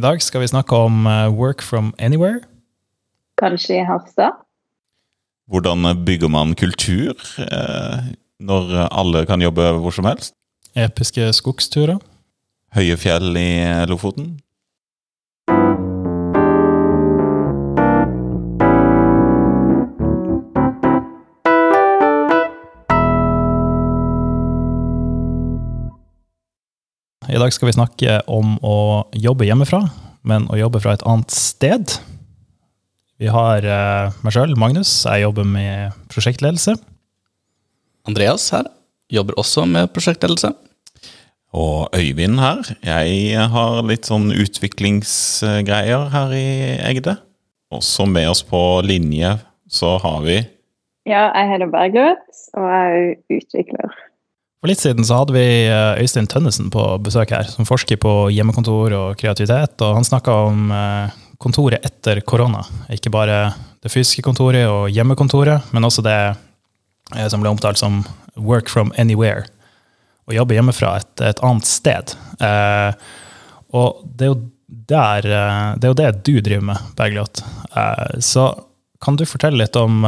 I dag skal vi snakke om eh, work from anywhere. Kanskje i Harstad? Hvordan bygger man kultur eh, når alle kan jobbe hvor som helst? Episke skogsturer. Høye fjell i Lofoten? I dag skal vi snakke om å jobbe hjemmefra, men å jobbe fra et annet sted. Vi har eh, meg sjøl, Magnus. Jeg jobber med prosjektledelse. Andreas her jobber også med prosjektledelse. Og Øyvind her. Jeg har litt sånn utviklingsgreier her i Egde. Også med oss på linje så har vi Ja, jeg heter Bergljot, og jeg er utvikler. For litt siden så hadde vi eh, Øystein Tønnesen på besøk her, som forsker på hjemmekontor og kreativitet. Og han snakka om eh, kontoret etter korona. Ikke bare det fysiske kontoret og hjemmekontoret, men også det eh, som ble omtalt som work from anywhere. Å jobbe hjemmefra et, et annet sted. Og det er der Det er jo det du driver med, Bergljot. Eh, så kan du fortelle litt om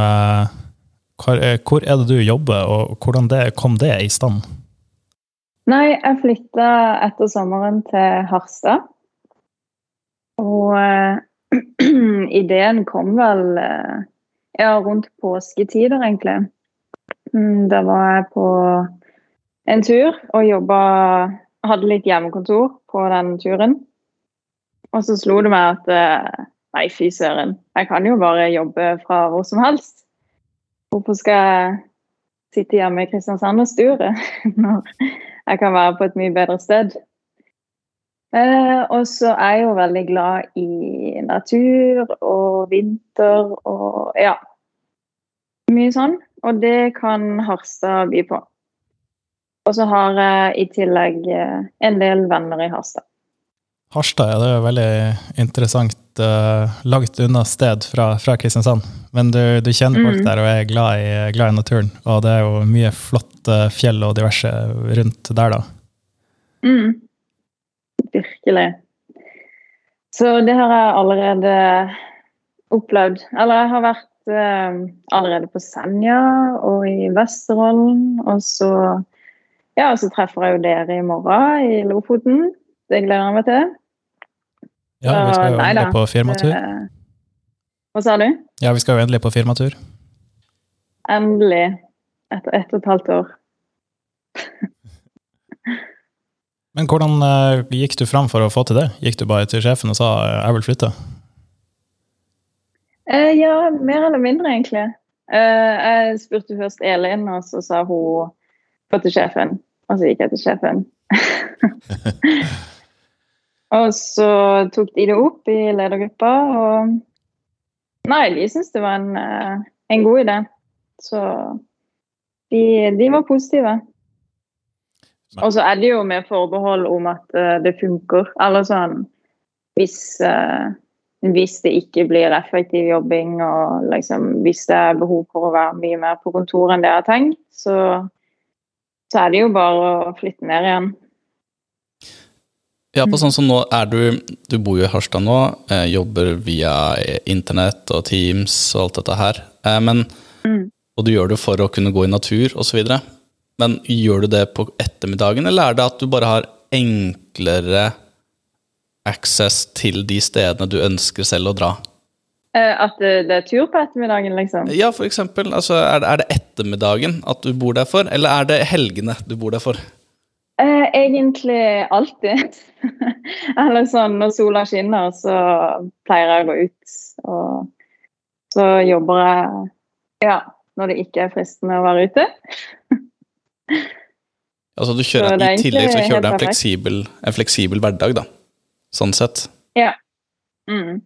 hvor er det du jobber, og hvordan det, kom det i stand? Nei, jeg flytta etter sommeren til Harstad. Og uh, ideen kom vel uh, ja, rundt påsketider, egentlig. Mm, da var jeg på en tur og jobba Hadde litt hjemmekontor på den turen. Og så slo det meg at uh, nei, fy søren, jeg kan jo bare jobbe fra hvor som helst. Hvorfor skal jeg sitte hjemme i Kristiansand og sture når jeg kan være på et mye bedre sted? Eh, og så er jeg jo veldig glad i natur og vinter og ja. Mye sånn. Og det kan Harstad by på. Og så har jeg i tillegg eh, en del venner i Harstad. Harstad det er jo veldig interessant uh, langt unna sted fra, fra Kristiansand. Men du, du kjenner folk mm. der og er glad i, glad i, naturen. Og det er jo mye flotte fjell og diverse rundt der, da. Mm. Virkelig. Så det har jeg allerede opplevd. Eller jeg har vært uh, allerede på Senja og i Vesterålen. Og så, ja, så treffer jeg jo dere i morgen i Lofoten. Det gleder jeg meg til. Ja, vi skal jo endelig på firmatur. Eh, hva sa du? Ja, vi skal jo endelig på firmatur. Endelig. Etter ett og et halvt år. Men hvordan uh, gikk du fram for å få til det? Gikk du bare til sjefen og sa 'jeg vil flytte'? Eh, ja, mer eller mindre, egentlig. Eh, jeg spurte først Elin, og så sa hun 'få til sjefen'. Og så gikk jeg til sjefen. Og så tok de det opp i ledergruppa, og Nei, de syntes det var en, eh, en, god idé. Så de, de var positive. Og så er det jo med forbehold om at uh, det funker. Eller sånn hvis, uh, hvis det ikke blir effektiv jobbing, og liksom, hvis det er behov for å være mye mer på kontoret enn det jeg har tenkt, så, så er det jo bare å flytte ned igjen. Ja, på sånn som nå er du Du bor jo i Harstad nå, eh, jobber via internett og Teams og alt dette her. Eh, men, mm. Og du gjør det for å kunne gå i natur osv. Men gjør du det på ettermiddagen, eller er det at du bare har enklere access til de stedene du ønsker selv å dra? Eh, at det, det, er tur på ettermiddagen, liksom? Ja, for eksempel. Altså, er, det, er det ettermiddagen at du bor der for, eller er det helgene du bor der for? Eh, egentlig alltid. Eller sånn når sola skinner, så pleier jeg å gå ut. Og så jobber jeg ja, når det ikke er fristende å være ute. altså du kjører, I tillegg så kjører du en fleksibel, en fleksibel hverdag, da. Sånn sett. Ja. Mm.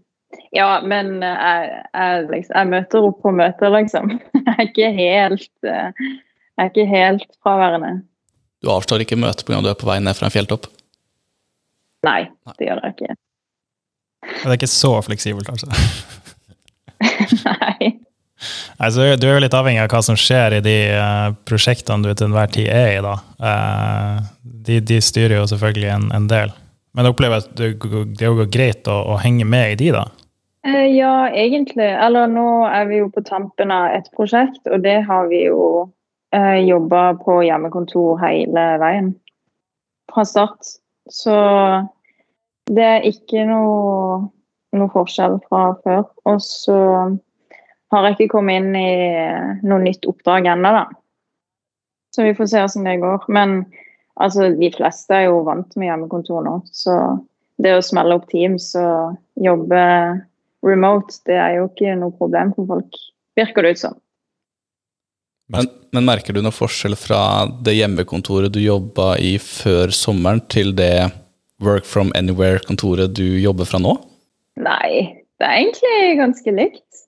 Ja, men jeg, jeg, liksom, jeg, møter opp på møter, liksom. Jeg er ikke helt, eh, jeg er ikke helt fraværende. Du avstår ikke møtet pga. du er på vei ned fra en fjelltopp? Nei, det gjør jeg ikke. Det er ikke så fleksibelt, altså? Nei. Altså, du er jo litt avhengig av hva som skjer i de uh, prosjektene du til enhver tid er i. da. Uh, de, de, styrer jo selvfølgelig en, en, del. Men jeg opplever at det det går greit å, å henge med i de, da. Uh, ja, egentlig. Eller nå er vi jo på tampen av et prosjekt, og det har vi jo eh, jobba på hjemmekontor hele veien. Fra start. Så det er ikke noe, noe forskjell fra før. Og så har jeg ikke kommet inn i noe nytt oppdrag ennå, da. Så vi får se hvordan det går. Men altså, de fleste er jo vant med hjemmekontor nå, så det å smelle opp Teams og jobbe remote, det er jo ikke noe problem for folk, virker det ut som. Men, men merker du noe forskjell fra det hjemmekontoret du jobba i før sommeren, til det work from anywhere-kontoret du jobber fra nå? Nei, det er egentlig ganske likt,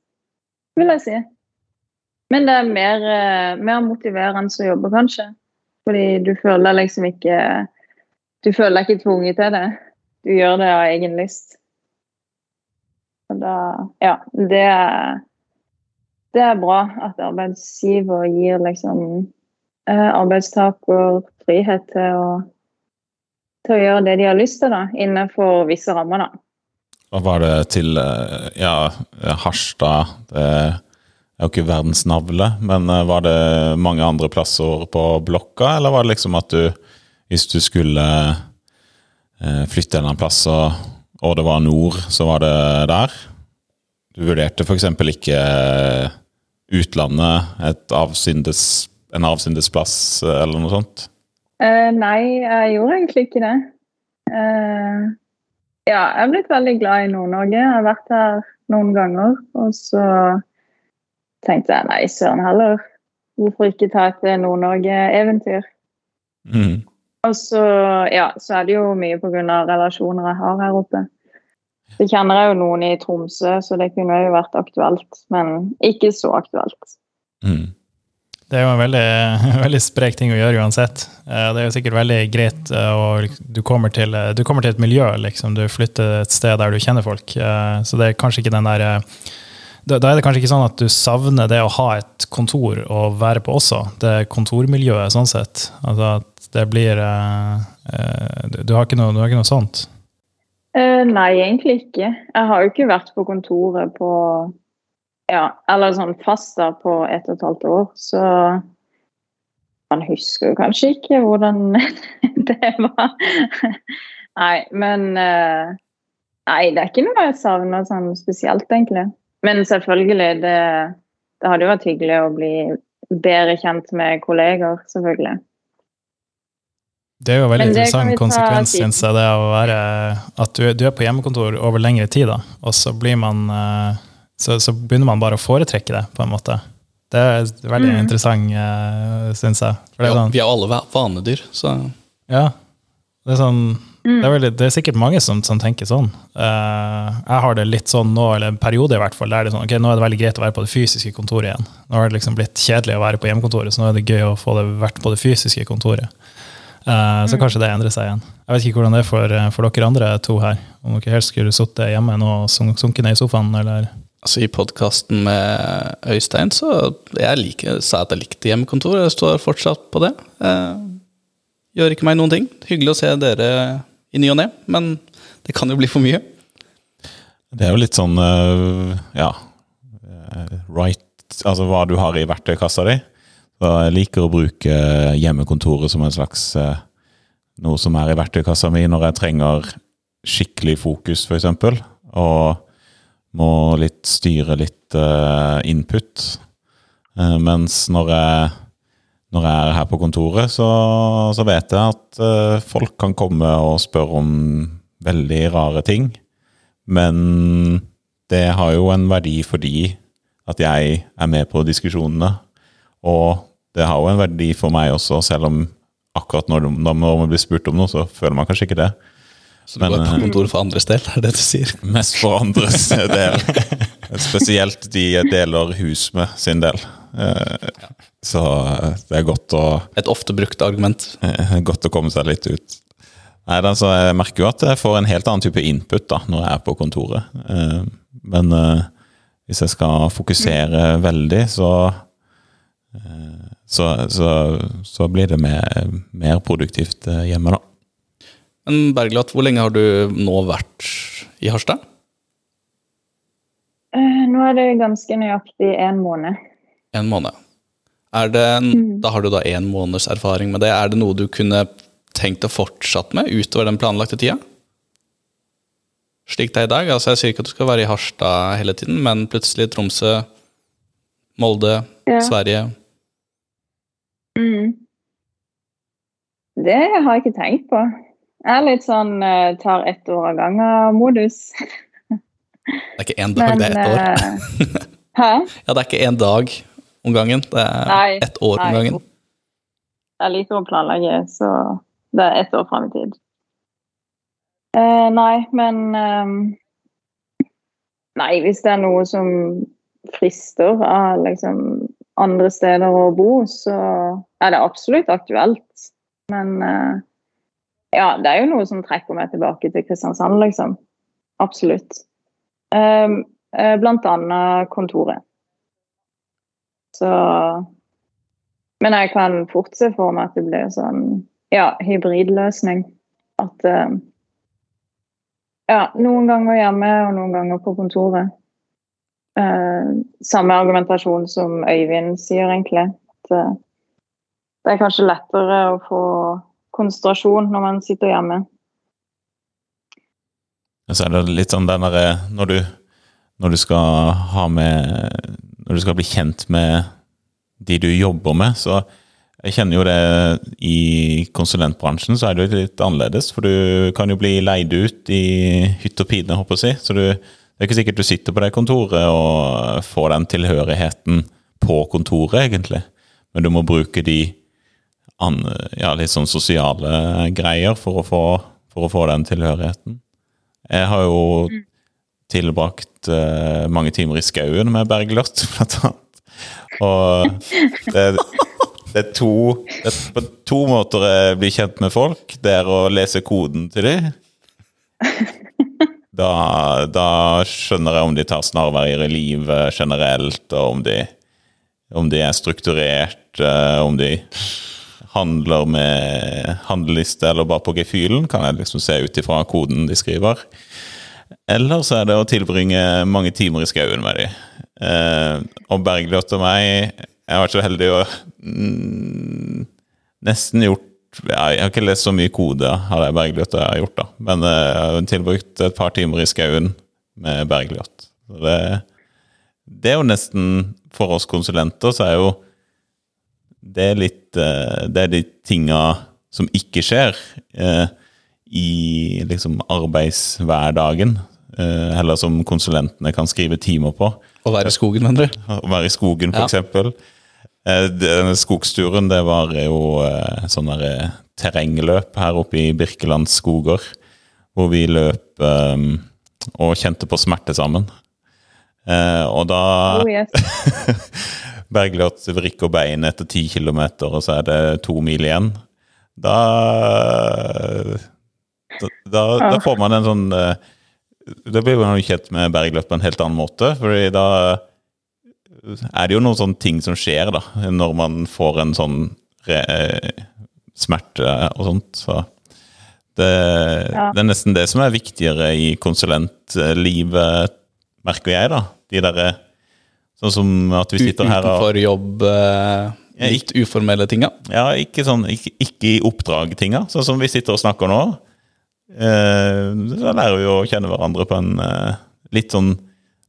vil jeg si. Men det er mer, eh, mer motiverende å jobbe, kanskje. Fordi du føler liksom ikke Du føler deg ikke tvunget til det. Du gjør det av egen lyst. Og da Ja, det er Det er bra at arbeidsgiver gir liksom eh, arbeidstaker frihet til å til å gjøre det de har lyst til, da, innenfor visse rammer. da. Og var det til eh, ja, Harstad? Det er jo ikke verdens navle, men eh, var det mange andre plasser på blokka, eller var det liksom at du, hvis du skulle eh, flytte en eller annen plass, og, og det var nord, så var det der? Du vurderte f.eks. ikke utlandet, et avsindes, en avsindesplass eller noe sånt? Uh, nei, jeg gjorde egentlig ikke det. Uh, ja, jeg er blitt veldig glad i Nord-Norge. Jeg har vært her noen ganger. Og så tenkte jeg nei, søren heller. Hvorfor ikke ta et Nord-Norge-eventyr? Mm. Og så, ja, så er det jo mye pga. relasjoner jeg har her oppe. Så kjenner jeg jo noen i Tromsø, så det kunne jo vært aktuelt. Men ikke så aktuelt. Mm. Det er jo en veldig, veldig sprek ting å gjøre uansett. Eh, Det er jo sikkert veldig greit, eh, og du kommer til, eh, du kommer til et miljø, liksom. Du flytter et sted der du kjenner folk. Eh, Så det er kanskje ikke den der eh, Da er det kanskje ikke sånn at du savner det å ha et kontor å være på også. Det kontormiljøet, sånn sett. Altså at det blir eh, eh, Du du har ikke noe, du har ikke noe sånt. Eh, nei, egentlig ikke. Jeg har jo ikke vært på kontoret på ja, eller sånn fast da på ett og et halvt år, så man husker jo kanskje ikke hvordan det var. Nei, men eh, Nei, det er ikke noe jeg savner sånn spesielt, egentlig. Men selvfølgelig, det, det hadde jo vært hyggelig å bli bedre kjent med kolleger, selvfølgelig. Det er jo en veldig interessant konsekvens, syns jeg, det å være at du, du er på hjemmekontor over lengre tid, da, og så blir man eh, så, så begynner man bare å foretrekke det, på en måte. Det er veldig Mm. interessant, uh, syns jeg. For det er Ja, sånn, vi er alle vanedyr, så ja, det er sånn Mm. det er, veldig, det er sikkert mange som, som tenker sånn. Uh, jeg har det litt sånn nå, eller en periode i hvert fall, der det er sånn, ok, nå er det veldig greit å være på det fysiske kontoret igjen. Nå har det liksom blitt kjedelig å være på hjemmekontoret, så nå er det gøy å få det vært på det fysiske kontoret. Eh, så kanskje det endrer seg igjen. Jeg vet ikke hvordan det er for, eh, for dere andre to her. Om dere helst skulle sittet hjemme nå og sunket ned i sofaen, eller altså i podkasten med Øystein så jeg liker, sa jeg at jeg likte hjemmekontor. Jeg står fortsatt på det. Jeg gjør ikke meg noen ting. Hyggelig å se dere i ny og ne, men det kan jo bli for mye. Det er jo litt sånn eh, ja eh, right Altså hva du har i verktøykassa di. Så jeg liker å bruke hjemmekontoret som en slags eh, noe som er i verktøykassa mi når jeg trenger skikkelig fokus, f.eks. Og må litt styre litt eh, input. Eh, mens når jeg, når jeg er her på kontoret, så, så vet jeg at folk kan komme og spørre om veldig rare ting. Men det har jo en verdi fordi at jeg er med på diskusjonene. Og det har jo en verdi for meg også, selv om akkurat når, når man blir spurt om noe, så føler man kanskje ikke det. Så du Men, går på kontoret kontor for andres del, er det du sier? Mest for andres del. Spesielt de jeg deler hus med sin del. Eh, Så det er godt å, Et ofte brukt argument. eh, godt å komme seg litt ut. Nei, altså, Jeg merker jo at jeg får en helt annen type input da, når jeg er på kontoret. Eh, Men eh, hvis jeg skal fokusere veldig, så så, så, så blir det mer, mer produktivt eh, hjemme, da. Men Bergljot, hvor lenge har du nå vært i Harstad? Eh, nå er det ganske nøyaktig en måned. En måned. Er det, Da har du da én måneds erfaring med det. Er det noe du kunne tenkt å fortsette med utover den planlagte tida? Slik det er i dag. Altså, jeg sier ikke at du skal være i Harstad hele tiden, men plutselig Tromsø, Molde, Ja. Sverige. Mm. Det har jeg ikke tenkt på. Jeg er litt sånn eh, tar ett år av gangen-modus. Det er ikke én dag, det er ett år. eh, Hæ? Ja, det er ikke én dag om gangen. Det er Nei, ett år om gangen. Jeg liker å planlegge, så det er ett år fram i tid. Eh, nei, men ehm, Nei, hvis det er noe som frister av liksom andre steder å bo, så er det absolutt aktuelt. Men eh, ja, det er jo noe som trekker meg tilbake til Kristiansand, liksom. Absolutt. Ehm, eh, blant annet kontoret. Så men jeg kan fort se for meg at det blir sånn ja, hybridløsning. At eh, ja, noen ganger hjemme og noen ganger på kontoret. Samme argumentasjon som Øyvind sier, egentlig. At det er kanskje lettere å få konsentrasjon når man sitter hjemme. Så er det litt sånn den derre når, du- når du skal ha med Når du skal bli kjent med de du jobber med, så jeg kjenner jo det i konsulentbransjen, så er det jo litt annerledes. For du kan jo bli leid ut i hytt og pine, håper jeg å si. Så du, det er ikke sikkert du sitter på det kontoret og får den tilhørigheten på kontoret, egentlig. Men du må bruke de an, ja, litt sånn sosiale greier for å få, for å få den tilhørigheten. Jeg har jo tilbrakt uh, mange timer i skauen med Bergljot, blant annet. Og det, det er to det er på to måter jeg blir kjent med folk. Det er å lese koden til dem. Da, da skjønner jeg om de tar snarveier i livet generelt, og om de, om de er strukturert, eh, om de handler med handleliste eller bare på gefühlen, kan jeg liksom se ut ifra koden de skriver. Eller så er det å tilbringe mange timer i skauen med dem. Eh, og Bergljot og meg Jeg har vært så heldig å mm, nesten gjort Jeg har ikke lest så mye kode av det Bergljot har gjort, da. Men eh, jeg har tilbrukt et par timer i skauen med Bergljot. Det, det er jo nesten For oss konsulenter så er jo det er litt eh, Det er de tinga som ikke skjer eh, i liksom arbeidshverdagen. Heller som konsulentene kan skrive timer på. Å være i skogen, mener du? Å være i skogen, for Ja. eksempel. Eh, Denne skogsturen, det var jo eh, sånn eh, terrengløp her oppe i Birkelands skoger. Hvor vi løp um, og kjente på smerte sammen. Uh, og da Oh, yes. Bergljot vrikker beinet etter ti kilometer, og så er det to mil igjen. Da da, da, da får man en sånn eh, Da blir man jo kjent med Bergljot på en helt annen måte. fordi da er det jo noen sånne ting som skjer, da, når man får en sånn re, eh, smerte og sånt. Så det, Ja. det er nesten det som er viktigere i konsulentlivet, merker jeg, da. De derre Sånn som at vi sitter her og Utenfor jobb, eh, Ja, litt uformelle tinga. Ja, ikke, sånn, ikke, ikke i oppdrag-tinga, sånn som vi sitter og snakker nå. Eh, da lærer vi å kjenne hverandre på en eh, litt sånn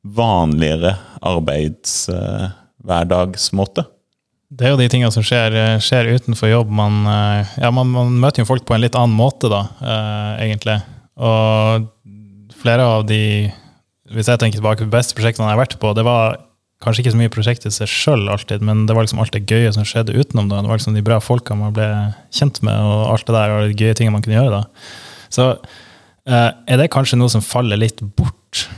vanligere arbeidshverdagsmåte. Det er jo de tingene som skjer, skjer utenfor jobb. Man, eh, ja, man, man møter jo folk på en litt annen måte, da, eh, egentlig. Og flere av de Hvis jeg tenker tilbake på beste prosjektene jeg har vært på, det var kanskje ikke så mye prosjektet seg sjøl alltid, men det var liksom alt det gøye som skjedde utenom da. Det var liksom de bra folka man ble kjent med, og alt det der, og de gøye tingene man kunne gjøre da. Så eh, er det kanskje noe som faller litt bort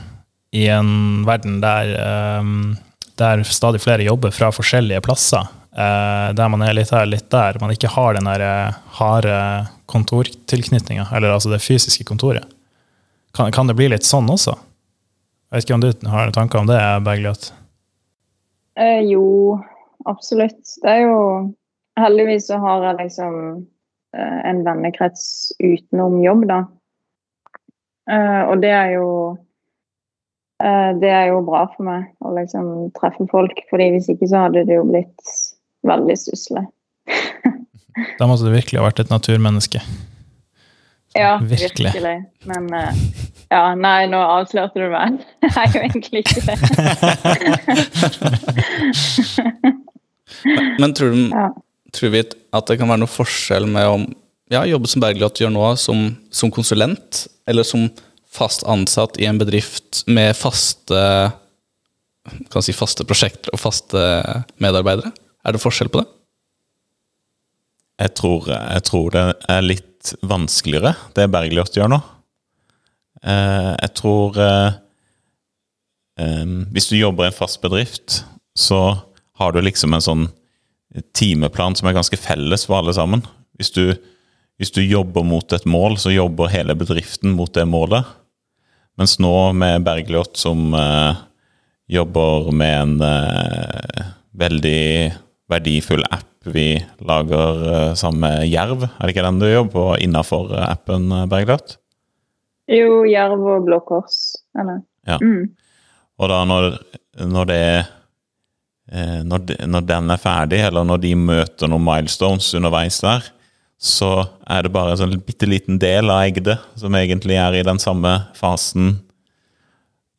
i en verden der, eh, der stadig flere jobber fra forskjellige plasser. eh, der man er litt her, litt der. Man ikke har den der eh, harde kontortilknytninga, eller altså det fysiske kontoret. Kan, kan det bli litt sånn også? Jeg vet ikke om du har noen tanker om det, Bergljot? Eh, jo, absolutt. Det er jo Heldigvis så har jeg liksom eh, en vennekrets utenom jobb, da. Eh, og det er jo eh, Det er jo bra for meg å liksom treffe folk, fordi hvis ikke så hadde det jo blitt veldig stusslig. Da måtte du virkelig ha vært et naturmenneske. Ja, Virkelig. virkelig. Men uh, ja, nei, nå avslørte du meg. Jeg er jo egentlig ikke det. Men tror du, Ja. tror vi at det kan være noe forskjell med å ja, jobbe som Bergljot gjør nå, som, som konsulent, eller som fast ansatt i en bedrift med faste kan si faste prosjekter og faste medarbeidere? Er det forskjell på det? Jeg tror, jeg tror det er litt vanskeligere, det Bergljot gjør nå. Eh, Jeg tror eh, Hvis du jobber i en fast bedrift, så har du liksom en sånn timeplan som er ganske felles for alle sammen. Hvis du, hvis du jobber mot et mål, så jobber hele bedriften mot det målet. Mens nå med Bergljot som eh, jobber med en veldig verdifull app vi lager uh, sammen med Jerv, er det ikke den du jobber på innafor appen eh, Bergljot? Jo, Jerv og Blå Kors. Eller? Ja. Mm. Og da når, når det eh, når, de, når den er ferdig, eller når de møter noen milestones underveis der, så er det bare en sånn bitte liten del av Egde som egentlig er i den samme fasen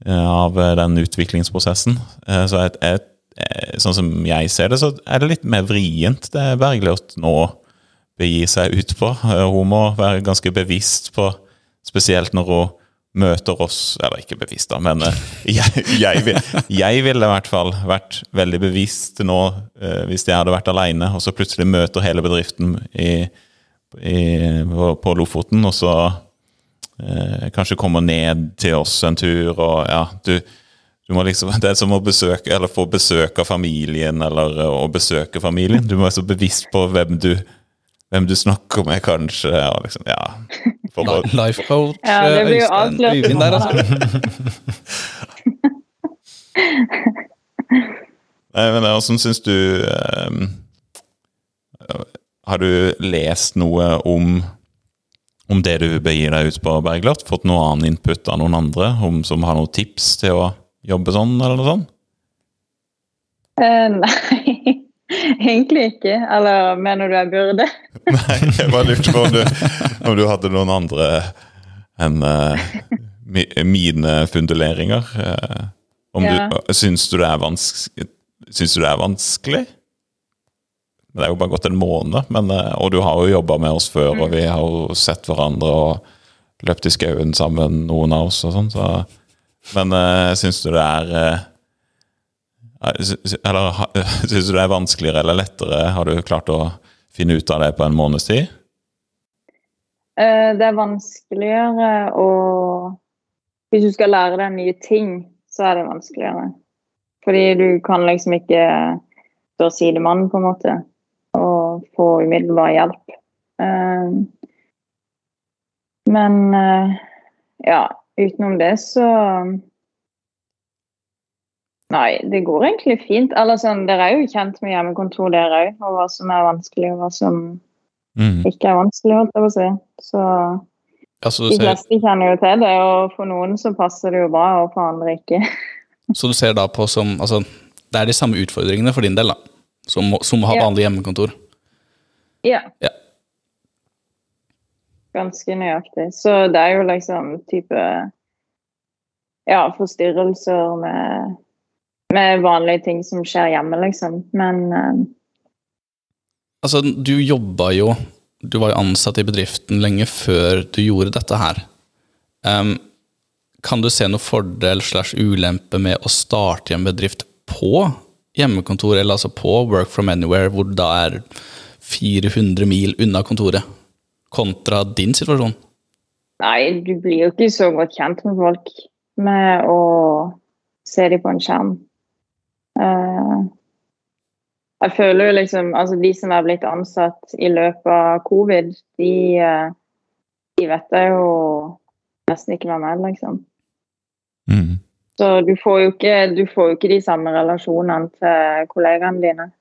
eh, av eh, den utviklingsprosessen. Eh, Så et, eh, sånn som jeg ser det, så er det litt mer vrient det Bergljot nå begir seg ut på. Eh, Hun må være ganske bevisst på, spesielt når hun møter oss Eller ikke bevisst, da, men eh, jeg, jeg, jeg ville i hvert fall vært veldig bevisst nå eh, hvis jeg hadde vært alene, og så plutselig møter hele bedriften i, i, på, på Lofoten, og så eh, kanskje kommer ned til oss en tur, og ja, du, du må liksom, Det er som å besøke, eller få besøk av familien, eller eh, å besøke familien. Du må være så bevisst på hvem du, hvem du snakker med, kanskje. Ja, liksom, ja, for å, Life coach Ja, det blir jo Øystein. Øyvind der, altså. Nei, men Hvordan syns du um, Har du lest noe om, om det du begir deg ut på, Bergljot? Fått noe annen input av noen andre om, som har noen tips til å jobbe sånn, eller noe sånt? Uh, nei, egentlig ikke. Eller mener du jeg burde? Nei, jeg bare lurte på om du, om du hadde noen andre enn uh, mi, mine funduleringer. Uh, om Ja. du, syns, du det er vansk, syns du det er vanskelig? Det er jo bare gått en måned, men, og du har jo jobba med oss før, og vi har jo sett hverandre og løpt i skauen sammen, noen av oss og sånn. Så, men uh, syns du det er sy- Eller uh, syns du det er vanskeligere eller lettere? Har du klart å finne ut av det på en måneds tid? Uh, det er vanskeligere å Hvis du skal lære deg nye ting, så er det vanskeligere. Fordi du kan liksom ikke stå sidemann, på en måte, og få umiddelbar hjelp. Uh, men ja, utenom det så Nei, det går egentlig fint. Eller sånn, Dere er jo kjent med hjemmekontor, dere òg, og hva som er vanskelig, og hva som Mm. ikke er vanskelig, holdt jeg på å si. Så Altså, de ser, fleste kjenner jo til det, og for noen så passer det jo bra, og for andre ikke. så du ser da på som altså, Det er de samme utfordringene for din del, da. Som, som å ha vanlig hjemmekontor. Ja. Ja. Ganske nøyaktig. Så det er jo liksom type Ja, forstyrrelser med, med vanlige ting som skjer hjemme, liksom. Men eh, Altså, du jobba jo Du var jo ansatt i bedriften lenge før du gjorde dette her. Um, kan du se noen fordel slash ulempe med å starte i en bedrift på hjemmekontor, eller altså på Work from Anywhere, hvor det da er 400 mil unna kontoret, kontra din situasjon? nei, du blir jo ikke så godt kjent med folk med å se dem på en skjerm. Eh, jeg føler jo liksom Altså, de som er blitt ansatt i løpet av covid, de, eh, de vet jeg jo nesten ikke hvem er, liksom. Mm. Så du får jo ikke, du får jo ikke de samme relasjonene til kollegaene dine.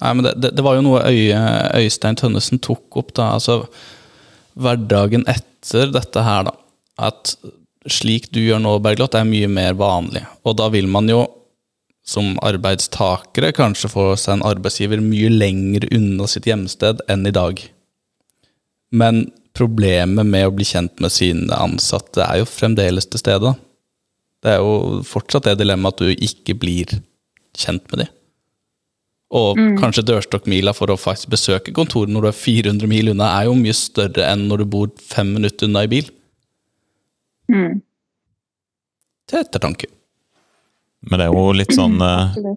Nei, men det, det, det var jo noe Øye, Øystein Tønnesen tok opp, da. Altså hverdagen etter dette her, da. At slik du gjør nå, Bergljot, er mye mer vanlig. Og da vil man jo som arbeidstakere kanskje få seg en arbeidsgiver mye lenger unna sitt hjemsted enn i dag. Men problemet med å bli kjent med sine ansatte er jo fremdeles til stede. Det er jo fortsatt det dilemmaet at du ikke blir kjent med dem. Og mm. kanskje dørstokkmila for å faktisk besøke kontoret når du er 400 mil unna, er jo mye større enn når du bor fem minutter unna i bil. Mm. Til ettertanke. Men det er jo litt sånn uh,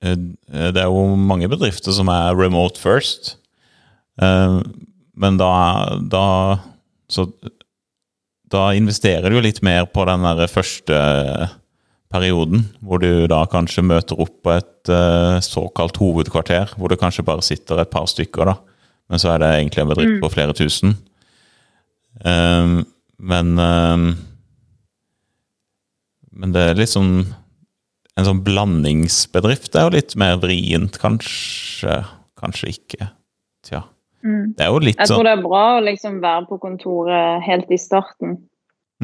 Det er jo mange bedrifter som er remote first. Men da, da Så da investerer du jo litt mer på den der første perioden, hvor du da kanskje møter opp på et uh, såkalt hovedkvarter, hvor det kanskje bare sitter et par stykker, da. Men så er det egentlig en bedrift mm. på flere tusen. Um, men um, Men det er litt sånn En sånn blandingsbedrift er jo litt mer vrient, kanskje. Kanskje ikke. Tja. Mm. Det er jo litt sånn Jeg tror sånn det er bra å liksom være på kontoret helt i starten.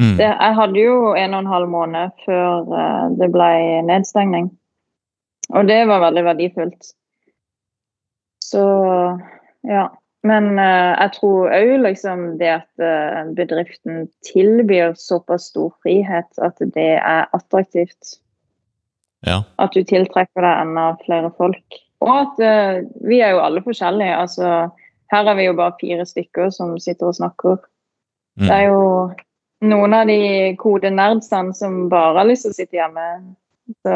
Mm. Det, jeg hadde jo en og en halv måned før uh, det ble nedstengning. Og det var veldig verdifullt. Så ja. Men uh, jeg tror òg liksom det at uh, bedriften tilbyr såpass stor frihet at det er attraktivt. Ja. At du tiltrekker deg enda flere folk. Og at vi er jo alle forskjellige. Altså, her er vi jo bare fire stykker som sitter og snakker. Mm. Det er jo noen av de kodenerdsene som bare har lyst til å sitte hjemme. Så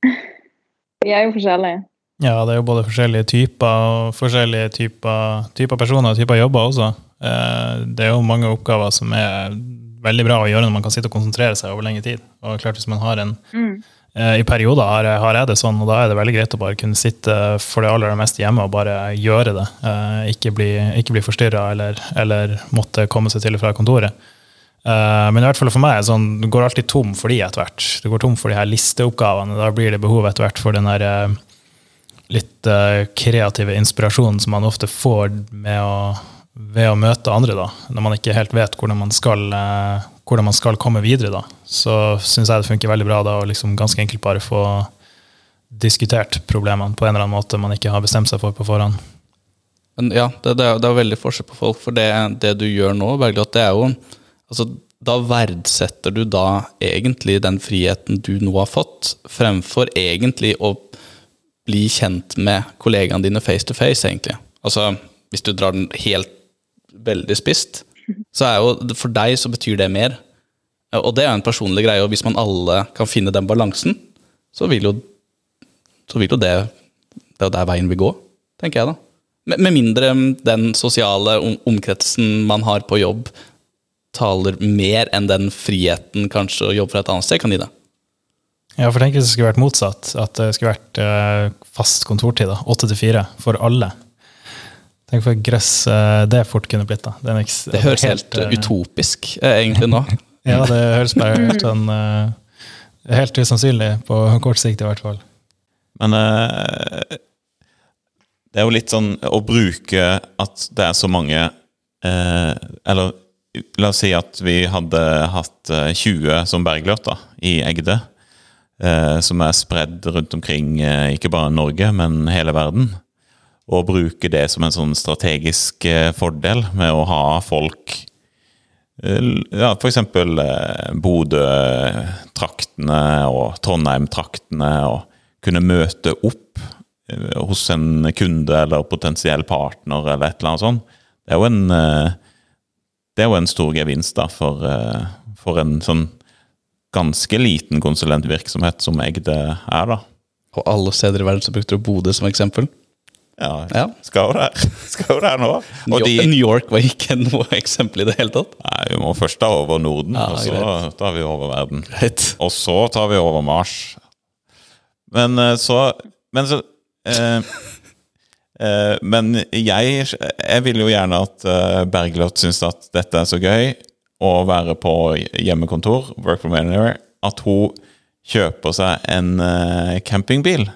Vi er jo forskjellige. Ja, det er jo både forskjellige typer og forskjellige typer, typer personer og typer jobber også. Eh, det er jo mange oppgaver som er veldig bra å gjøre når man kan sitte og konsentrere seg over lengre tid. Og klart hvis man har en mm I perioder har, jeg det sånn, og da er det veldig greit å bare kunne sitte for det aller meste hjemme og bare gjøre det. Eh, ikke bli, ikke bli forstyrra eller, eller, måtte komme seg til og fra kontoret. Eh, men i hvert fall for meg sånn, du går alltid tom for de etter hvert. Du går tom for de her listeoppgavene. Da blir det behov etter hvert for den der litt kreative inspirasjonen som man ofte får å, ved å møte andre, da, når man ikke helt vet hvordan man skal hvordan man skal komme videre, da, så syns jeg det funker veldig bra da å liksom ganske enkelt bare få diskutert problemene på en eller annen måte man ikke har bestemt seg for på forhånd. Men ja, det, det, er, det er veldig forskjell på folk, for det, det du gjør nå, Bergljot, det er jo altså, Da verdsetter du da egentlig den friheten du nå har fått, fremfor egentlig å bli kjent med kollegaene dine face to face, egentlig. Altså, hvis du drar den helt veldig spist, så er jo for deg så betyr det mer. Og det er en personlig greie, og hvis man alle kan finne den balansen, så vil jo, så vil jo det Det er jo der veien vil gå, tenker jeg da. Med, mindre den sosiale om, omkretsen man har på jobb, taler mer enn den friheten kanskje å jobbe fra et annet sted kan gi deg. Ja, for tenk hvis det skulle vært motsatt. At det skulle vært eh, fast kontortid, åtte til fire, for alle. Tenk for gress eh, det fort kunne blitt. da. Det, det, det høres helt, helt uh, utopisk uh, egentlig nå. ja, det høres bare helt sånn Helt usannsynlig på kort sikt, i hvert fall. Men det er jo litt sånn å bruke at det er så mange Eller la oss si at vi hadde hatt 20 som Bergljot da, i Egde. som er spredd rundt omkring, ikke bare Norge, men hele verden og bruke det som en sånn strategisk eh, fordel med å ha folk eh, ja, F.eks. Eh, Bodø-traktene og Trondheim-traktene. Og kunne møte opp hos en kunde eller potensiell partner eller et eller annet sånt. Det er jo en, er jo en stor gevinst da, for, for en sånn ganske liten konsulentvirksomhet som Egde er. da. Og alle steder i verden så brukte du Bodø som eksempel? Ja, ja. Skal jo der. Skal jo der nå. Og de, New York var ikke noe eksempel i det hele tatt? Nei, vi må først ta over Norden, ja, og så greit. tar vi over verden. Greit. Og så tar vi over Mars. Men eh, så Men så eh, eh, Men jeg, jeg vil jo gjerne at uh, Bergljot syns at dette er så gøy å være på hjemmekontor, work from anywhere, at hun kjøper seg en campingbil.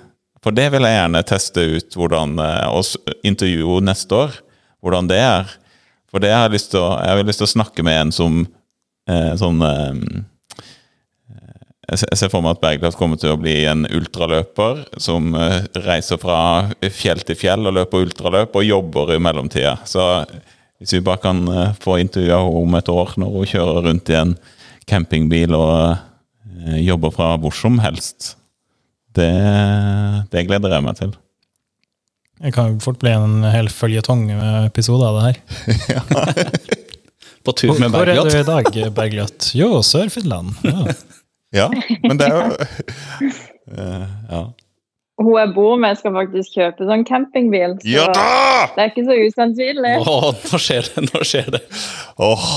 For det vil jeg gjerne teste ut hvordan eh, og intervjue neste år. Hvordan det er. For det har jeg lyst til å, jeg har lyst til å snakke med en som eh, sånn eh, jeg ser- for meg at Bergljot kommer til å bli en ultraløper som reiser fra fjell til fjell og løper ultraløp, og jobber i mellomtida. Så hvis vi bare kan få intervjua henne om et år, når hun kjører rundt i en campingbil og jobber fra hvor som helst, det, det gleder jeg meg til. Det kan fort bli en hel føljetong-episode av det her. På tur med Bergljot. hvor er du i dag, Bergljot? Jo, Sør-Finland. Ja. Ja, men det er jo uh, Ja, Hun jeg bor med, skal faktisk kjøpe sånn campingbil. Så ja da! det er ikke så usannsynlig. Åh, nå skjer det! Nå skjer det. Åh,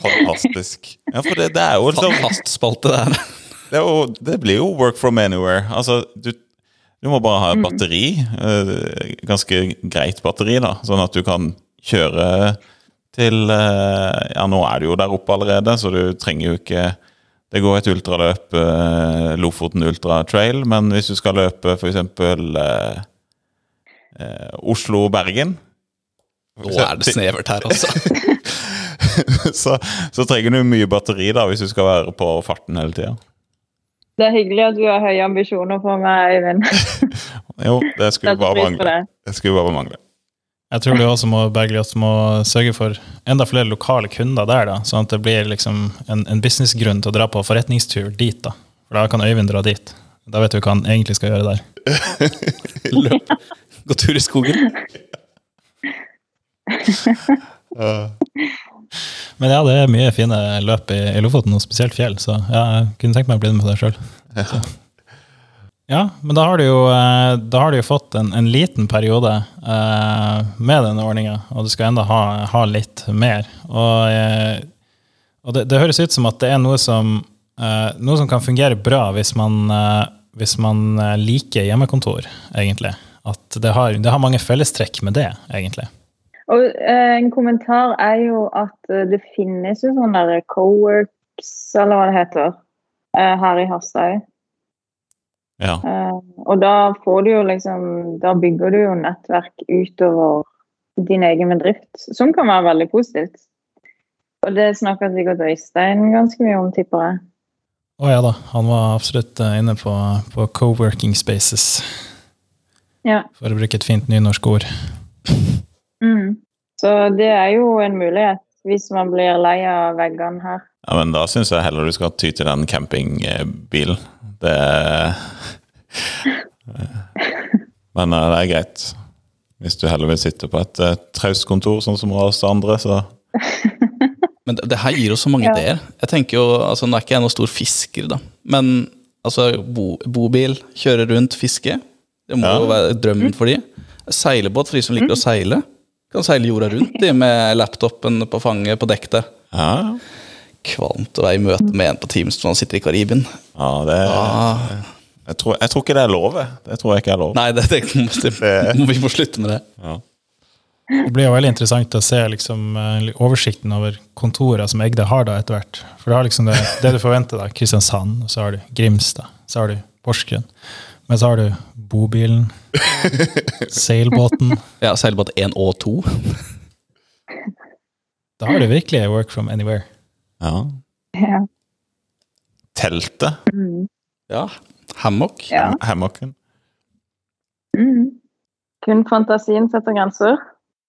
fantastisk. Ja, for det, det er jo liksom Fastspalte, det der. Det, er jo, det blir jo work from anywhere. Altså, du, du må bare ha et batteri. eh, ganske greit batteri, da. Sånn at du kan kjøre til eh, Ja, nå er du jo der oppe allerede, så du trenger jo ikke Det går et ultraløp, eh, Lofoten Ultra Trail, men hvis du skal løpe f.eks. Eh, eh, Oslo-Bergen Nå er det snevert her, altså. så, så trenger du mye batteri da hvis du skal være på farten hele tida. Det er hyggelig at du har høye ambisjoner for meg, Øyvind. Jo, det skulle bare mangle. det. Skulle bare mangle. Jeg tror du også må, Bergljot, må sørge for enda flere lokale kunder der, da, sånn at det blir liksom en, en businessgrunn til å dra på forretningstur dit. da. For da kan Øyvind dra dit. Da vet du hva han egentlig skal gjøre der. Løp. Gå tur i skogen. Men ja, det er mye fine løp i, i Lofoten, og spesielt fjell, så ja, jeg kunne tenkt meg å bli med på det sjøl. Ja, men da har du jo, eh, har du jo fått en, en liten periode eh, med denne ordninga, og du skal enda ha, ha litt mer. Og, eh, og det, det høres ut som at det er noe som, eh, noe som kan fungere bra hvis man, eh, hvis man eh, liker hjemmekontor, egentlig. At det har, det har mange fellestrekk med det, egentlig. Og eh, en kommentar er jo at eh, det finnes jo sånne der co-works, eller hva det heter, eh, her i Harstad. Ja. Eh, og da får du jo liksom Da bygger du jo nettverk utover din egen bedrift, som kan være veldig positivt. Og det snakker sikkert Øystein ganske mye om, tipper jeg. Å ja da, han var absolutt inne på, på co-working spaces, Ja. for å bruke et fint nynorsk ord. Mm. Så det er jo en mulighet hvis man blir lei av veggene her. ja, men da syns jeg heller du skal ty til den campingbilen. Det Men eh, det er greit. Hvis du heller vil sitte på et uh, traust kontor, sånn som oss andre, så Men det, det her gir oss så mange Ja. ideer. Jeg tenker jo, altså Nå er ikke jeg noen stor fisker, da. Men altså, bo, bobil, kjøre rundt, fiske. Det må Ja. jo være drømmen for de. Seilebåt for de som liker å seile. Kan seile jorda rundt de med laptopen på fanget på dekk der. ja. Kvalmt å være i møte med en på Teams når han sitter i Karibien. ja det, Ah, jeg, tror, jeg tror ikke det er lov. Det tror jeg ikke er lov. nei, det, det, det det vi må slutte med det. Ja. Det blir jo veldig interessant å se liksom, eh, oversikten over kontorer som Egde har da etter hvert. For det har liksom det, det du forventer. da, Kristiansand, og så har du Grimstad, så har du Porsgrunn. Men så har du bobilen, seilbåten. Ja, Seilbåt 1 og 2. Da har du virkelig work from anywhere. ja. Ja. Teltet. Mm. Ja, Hammock. ja. Hammocken. Mm. Kun fantasien setter grenser.